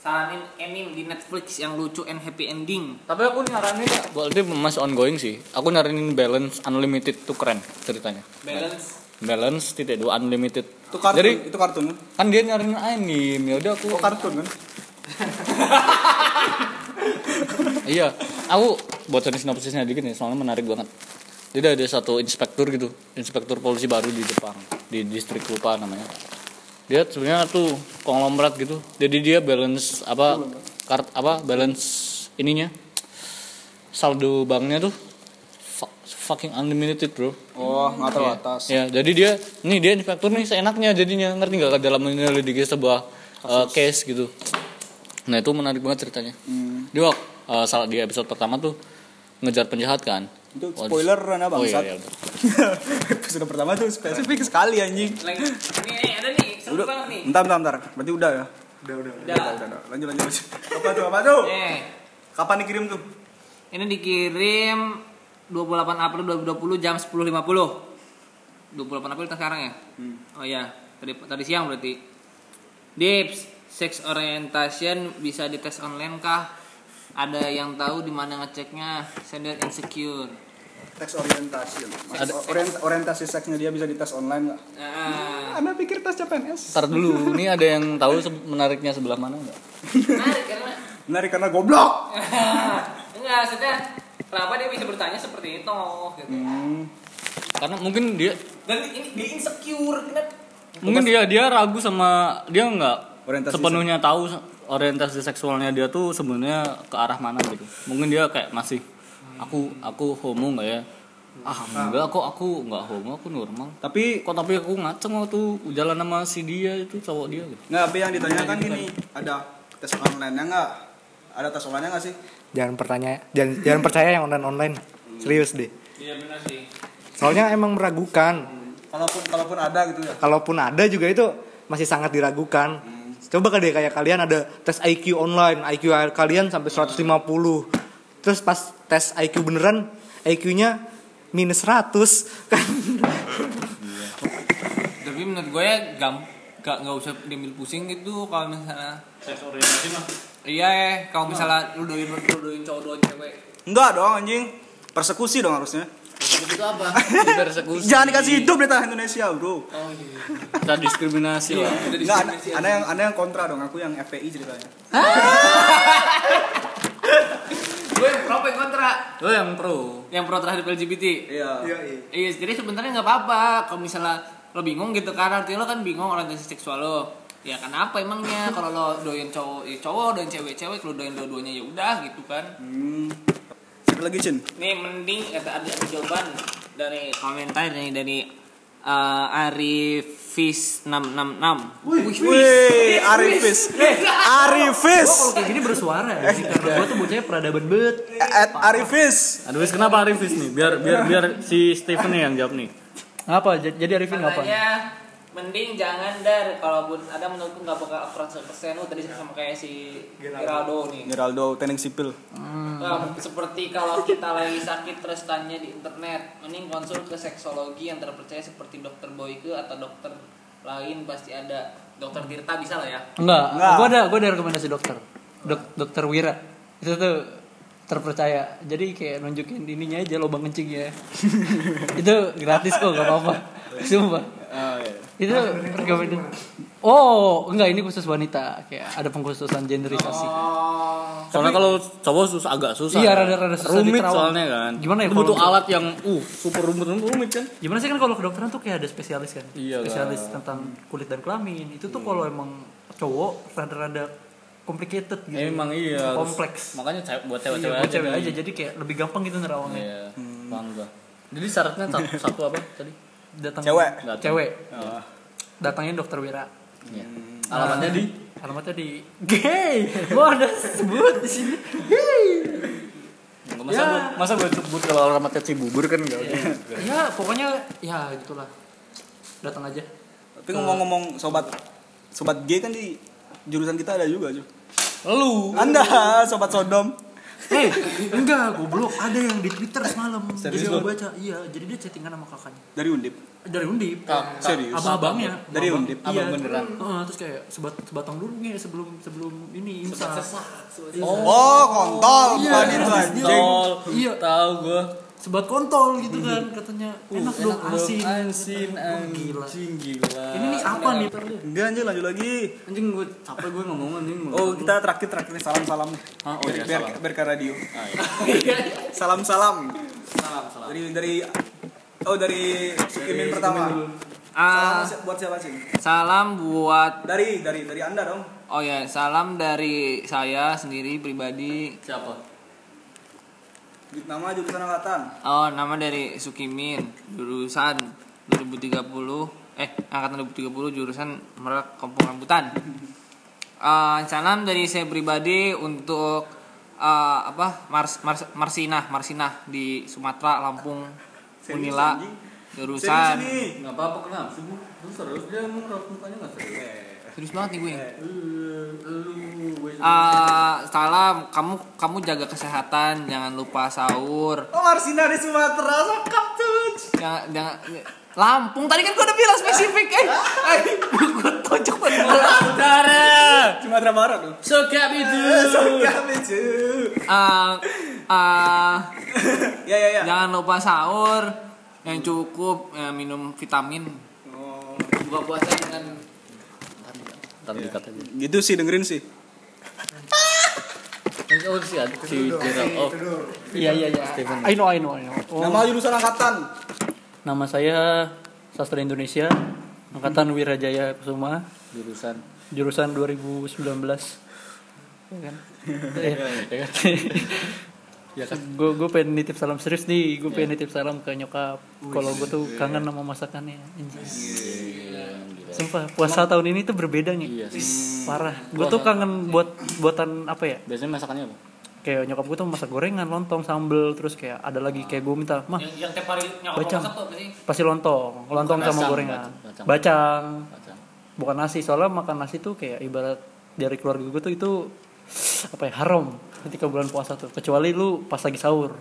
saranin anime di Netflix yang lucu and happy ending. tapi aku nyaranin ya berarti masih ongoing sih aku nyaranin balance unlimited tuh keren ceritanya Balance. balance titik dua unlimited Itu kartun. jadi itu kartun kan? kan dia nyaranin anime ya udah aku Oh kartun kan? iya aku bocorin sinopsisnya dikit nih soalnya menarik banget jadi ada satu inspektur gitu inspektur polisi baru di Jepang di distrik lupa namanya dia sebenarnya tuh konglomerat gitu jadi dia balance apa kart apa balance ininya saldo banknya tuh fucking unlimited bro Oh nggak terbatas. ya jadi dia nih dia inspektur nih seenaknya jadinya ngerti nggak dalam menyelidiki sebuah uh, case gitu nah itu menarik banget ceritanya Hmm. dia uh, salah di episode pertama tuh ngejar penjahat kan Itu Oh, spoiler oh iya, bangsat. iya, udah. Episode pertama tuh spesifik sekali anjing. Ini ada nih, seru Udah, banget nih. bentar, bentar, bentar. Berarti udah ya? Udah, udah. Udah. Udah, udah. Lanjut, lanjut, lanjut. Apa tuh, apa tuh? Eh, Kapan dikirim tuh? ini dikirim 28 April 2020 jam 10.50. 28 April kita sekarang ya? Oh iya, tadi tadi siang berarti. Dips, sex orientation bisa dites online kah? Ada yang tahu di mana ngeceknya? Sender insecure. Teks orientasi. Orient, orientasi seksnya dia bisa dites online nggak? Nah, Anda pikir tes CPNS? Ntar dulu, ini ada yang tahu se- menariknya sebelah mana nggak? menarik karena Menarik karena goblok. enggak maksudnya kenapa dia bisa bertanya seperti itu gitu. Hmm. Karena mungkin dia Dan ini dia insecure kenapa? mungkin dia dia ragu sama dia nggak Orientasi sepenuhnya tahu orientasi seksualnya dia tuh sebenarnya ke arah mana gitu mungkin dia kayak masih aku aku homo nggak ya ah enggak kok aku nggak homo aku normal Tapi kok tapi aku ngaceng waktu jalan sama si dia itu cowok dia gitu nggak, tapi yang ditanyakan gini, ada tes online nya nggak? Ada tes online nya nggak sih? Jangan pertanyaan, jangan, jangan percaya yang online online. Serius deh. Iya benar sih. Soalnya emang meragukan. Kalaupun kalaupun ada gitu ya. Kalaupun ada juga itu masih sangat diragukan. Coba deh kayak kalian ada tes IQ online, IQ kalian sampai 150. Terus pas tes IQ beneran, IQ-nya minus 100 kan. Tapi menurut gue ya gam gak nggak usah diambil pusing gitu kalau misalnya seks orientasi mah iya ya kalau misalnya lu doin lu doin cowok doin cewek Enggak dong anjing. Persekusi dong harusnya. itu apa persekusi Jangan dikasih hidup di tanah Indonesia, Bro. oh iya kita diskriminasi lah Enggak, ada, ada yang ada yang kontra dong. Aku yang FPI ceritanya. gue yang pro apa yang kontra lo yang pro yang pro terhadap LGBT Iya. iya jadi sebenarnya nggak apa-apa kalau misalnya lo bingung gitu kan artinya lo kan bingung orientasi seksual lo ya kenapa emangnya kalau lo doyan cowok ya cowok doyan cewek cewek lo doyan dua-duanya ya udah gitu kan Hmm. Siapa lagi, Cin? Nih mending kata ada, ada jawaban dari komentar nih dari uh, Arifis 666. Wih, Wih, Arifis. Arifis. Kayak gini bersuara ya. sih, Karena gue tuh bocahnya peradaban bet. At Arifis. aduh wis kenapa Arifis nih biar biar biar si Steven nih yang jawab nih Apa? Jadi Arifin apa? Mending jangan dar kalaupun ada menurutku nggak bakal akurat 100% lu tadi sama kayak si Geraldo nih. Geraldo teknik sipil. Nah, seperti kalau kita lagi sakit terus tanya di internet, mending konsul ke seksologi yang terpercaya seperti dokter Boyke atau dokter lain pasti ada. Dokter Tirta bisa lah ya. Enggak, Enggak. gue ada gue ada rekomendasi dokter. Dok, dokter Wira. Itu tuh terpercaya. Jadi kayak nunjukin ininya aja lubang kencingnya. itu gratis kok, gak apa-apa. Sumpah. Oh, iya. Itu rekomendasi. Oh, enggak ini khusus wanita. Kayak ada pengkhususan genderisasi. Soalnya kalau cowok susah agak susah. Iya, ya. rada-rada susah Rumit diterawang. soalnya kan. Gimana ya butuh kalau- alat yang uh super rumit rumit kan? Gimana sih kan kalau kedokteran tuh kayak ada spesialis kan? Iya spesialis tentang kulit dan kelamin. Itu tuh kalau emang cowok rada-rada complicated gitu. Emang iya. harus- Kompleks. Makanya buat Iya, cewek-cewek buat aja. cewek nih. aja jadi kayak lebih gampang gitu nerawangnya. Iya. Paham gua. Jadi syaratnya satu, satu apa tadi? Datang Cewek. Datang. Cewek. Oh. Datangnya dokter Wira. Iya. Alamatnya di Alamatnya di gay. Gua ada sebut di sini. Gay. masa Ya. gua, masa gua sebut kalau alamatnya Cibubur kan enggak Ya, pokoknya ya gitulah. Datang aja. Tapi ngomong-ngomong sobat sobat G kan di jurusan kita ada juga, Ju. Lu Anda sobat Sodom. Eh, enggak, goblok. Ada yang di Twitter semalam. Serius gua baca. Iya, jadi dia chattingan sama kakaknya. Dari Undip. Dari Undip. Serius? Abang-abangnya. Dari Abang- Undip? Iya. Abang beneran? Heeh, terus kayak sebat sebatang dulu nih sebelum sebelum ini imsak. Oh, kontol Iya, bukan itu anjing. Iya. Tahu gua. Sebat kontol gitu kan katanya. Enak dong asin. Asin gila. gila. Ini nih apa nih? Enggak anjing lanjut lagi. Anjing gue capek gue ngomong anjing. Oh, kita terakhir terakhir nih salam-salam nih. Ah, oh biar, iya, biar, salam. biar ke radio. Ah, iya. Salam-salam. Salam salam. Dari dari Oh, dari Sukimin pertama. Ah, Salam si- buat siapa sih? salam buat Dari dari dari Anda dong. Oh ya, salam dari saya sendiri pribadi. Siapa? Nama jurusan angkatan. Oh, nama dari Sukimin, jurusan 2030 eh angkatan 2030 jurusan Merak Kampung Rambutan. Eh, salam dari saya pribadi untuk eh, apa? Mars, Mars Marsinah, Marsinah di Sumatera, Lampung, Unila. Jurusan. Enggak apa-apa kenapa sih serius dia emang mukanya serius. Serius banget nih gue. Lu gue Eh, salam, kamu kamu jaga kesehatan, jangan lupa sahur. Oh, Marsina di Sumatera, sokap tuh. Jangan, jangan Lampung tadi kan gue udah bilang spesifik eh. gue tonjok banget. Utara. Sumatera Barat tuh. Sokap itu. Sokap itu. Eh, eh, Ya ya ya. jangan lupa sahur yang cukup eh, minum vitamin. Oh. Buka puasa dengan Entar dikat aja. Gitu sih dengerin sih. Oh si si Gerald. Oh. Iya iya iya. I know I know I know. Oh, Nama jurusan angkatan. nama saya Sastra Indonesia angkatan Wirajaya Kusuma Jurusan. jurusan 2019. Ya kan? Ya kan? Ya kan. Gue gue pengen nitip salam serius nih. Gue pengen nitip salam ke nyokap. Kalau gue tuh kangen sama masakannya. Anjir. Sumpah puasa tahun ini tuh berbeda nih. Iya sih. Parah. Gue tuh kangen buat buatan apa ya? Biasanya masakannya apa? Kayak nyokap gue tuh masak gorengan, lontong, sambel, terus kayak ada lagi kayak gue minta, mah yang, yang tiap hari nyokap masak tuh apa sih? pasti lontong, lontong sama Bacang, gorengan, bacang, bacang. bacang, bukan nasi soalnya makan nasi tuh kayak ibarat dari keluarga gue tuh itu apa ya haram ketika bulan puasa tuh kecuali lu pas lagi sahur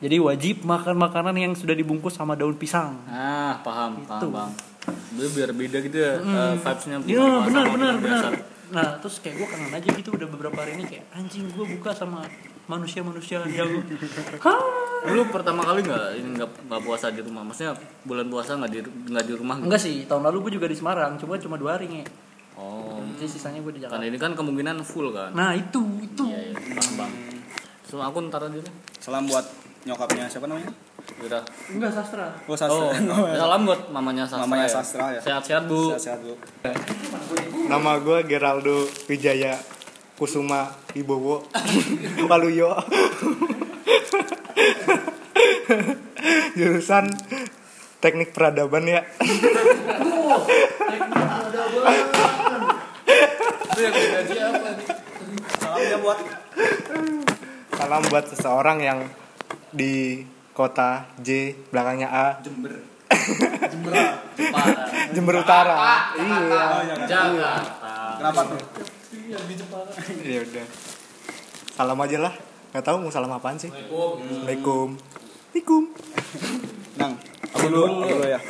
jadi wajib makan makanan yang sudah dibungkus sama daun pisang Ah, paham, paham, Itu. Bang. Itu biar beda gitu ya eh, vibes-nya. iya benar benar benar biasa. nah terus kayak gue kangen aja gitu udah beberapa hari ini kayak anjing gue buka sama manusia manusia yang Hah? Lu pertama kali nggak ini nggak nggak puasa di rumah? Maksudnya bulan puasa nggak di nggak di rumah? gitu? enggak sih tahun lalu gue juga di Semarang cuma cuma dua hari nge Oh, jadi sisanya gue di karena Jakarta ini kan kemungkinan full kan? nah itu itu Iya, iya, paham bang. So aku ntar aja deh. Salam buat nyokapnya siapa namanya? Udah. enggak sastra Oh, Sastra. Oh, salam buat mamanya Sastra. Mamanya ya. Sastra ya. Sehat-sehat bu. Sehat-sehat, Bu. Nama gue Geraldo Wijaya Kusuma Ibowo Paluyo Jurusan Teknik Peradaban ya Salamnya buat Salam buat seseorang yang di kota J belakangnya A. Jember. Jember Utara iya Oh, jangan. Jakarta. Kenapa tuh? ya udah. Salam aja lah. Nggak tahu mau salam apaan sih. Assalamualaikum Assalamualaikum Nang, aku dulu, aku dulu ya.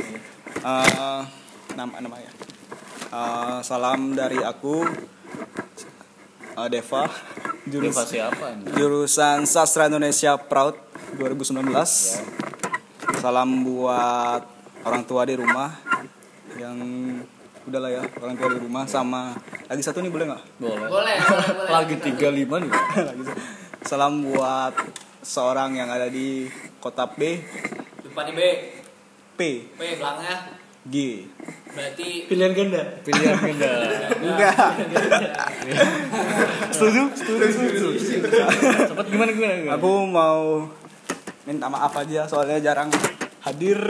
Eh, nama nama ya. Eh, salam dari aku eh, Deva jurus, Deva siapa ini? jurusan Sastra Indonesia Proud 2019. Salam buat orang tua di rumah yang udahlah ya orang tua di rumah sama lagi satu nih boleh nggak Boleh. Boleh. Lagi 35 nih. lagi satu. salam buat seorang yang ada di kota Lupa di B. P P belakangnya. G Berarti Pilihan ganda. Pilihan ganda. enggak setuju setuju setuju Cepet gimana gimana? gimana? aku mau minta maaf aja soalnya jarang hadir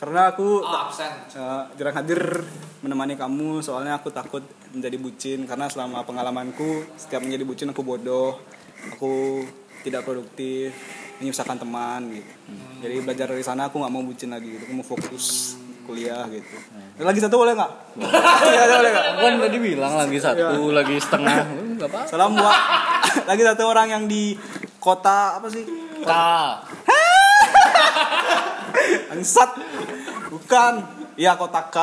karena aku oh, absen. eh, jarang hadir menemani kamu soalnya aku takut menjadi bucin karena selama pengalamanku setiap menjadi bucin aku bodoh aku tidak produktif menyusahkan teman gitu. Jadi belajar dari sana aku nggak mau bucin lagi gitu. Aku mau fokus kuliah gitu. Lagi satu boleh nggak? Iya, boleh nggak? Aku kan tadi bilang lagi satu, lagi setengah. Enggak apa. salam buat lagi satu orang yang di kota apa sih? Ka. Angsat bukan. Iya kota K.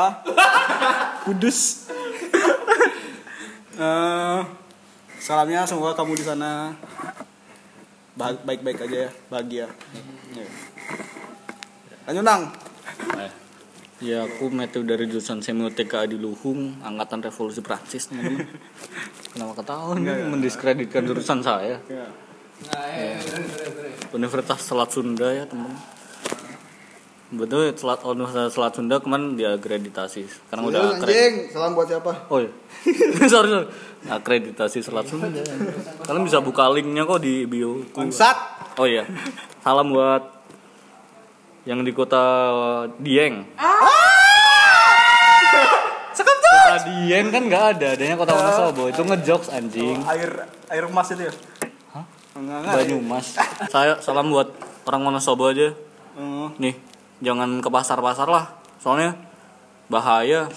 Kudus. Eh, salamnya semoga kamu di sana baik-baik aja ya bahagia Ya. lanjut nang Eh. Ya aku metode dari jurusan semiotika di Luhung, angkatan revolusi Prancis. Kenapa ketahuan mendiskreditkan jurusan saya? Bener, bener. Universitas Selat Sunda ya teman. Betul Selat Universitas Selat Sunda kemarin diakreditasi. Sekarang udah akreditasi. salam buat siapa Oh iya. sorry sorry. Akreditasi Selat Sunda. Kalian bisa buka linknya kok di bio. Angsat Oh iya. Salam buat yang di kota Dieng. Kota Dieng kan nggak ada, adanya kota Wonosobo. Itu ngejokes anjing. air air emas itu ya Hah? enggak enggak Banyumas. Saya salam buat orang Wonosobo aja. Eh, Nih, jangan ke pasar-pasar lah. Soalnya bahaya.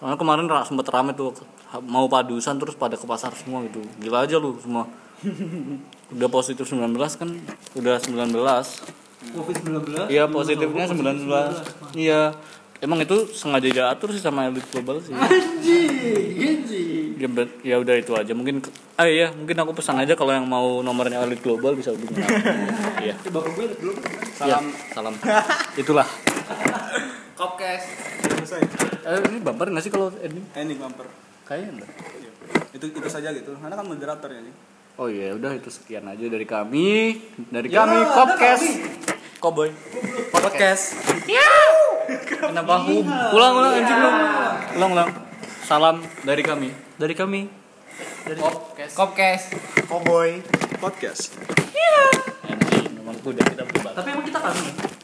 Soalnya kemarin ra- sempet rame tuh mau padusan terus pada ke pasar semua gitu. Gila aja lu semua. Udah positif 19 kan? Udah 19. Covid 19. Iya, positifnya 19. Iya. Emang itu sengaja diatur sih sama elit global sih. Anjing, anjing. Ya, ya udah itu aja. Mungkin ah iya, mungkin aku pesan aja kalau yang mau nomornya elit global bisa hubungi aku. Iya. Belum. Salam, salam. Itulah. Kopkes. selesai Eh, ini bumper nggak sih kalau ending? ending bumper Kayaknya enggak. itu itu saja gitu karena kan moderator ya nih Oh iya, udah itu sekian aja dari kami, dari kami Kopcast. Cowboy. Podcast. Kenapa hum? Ulang ulang anjing ulang. Ulang ulang. Salam dari kami. Dari kami. Kopkes. Kopkes. cowboy podcast Anjing, memang udah kita berubah. Tapi emang kita kami.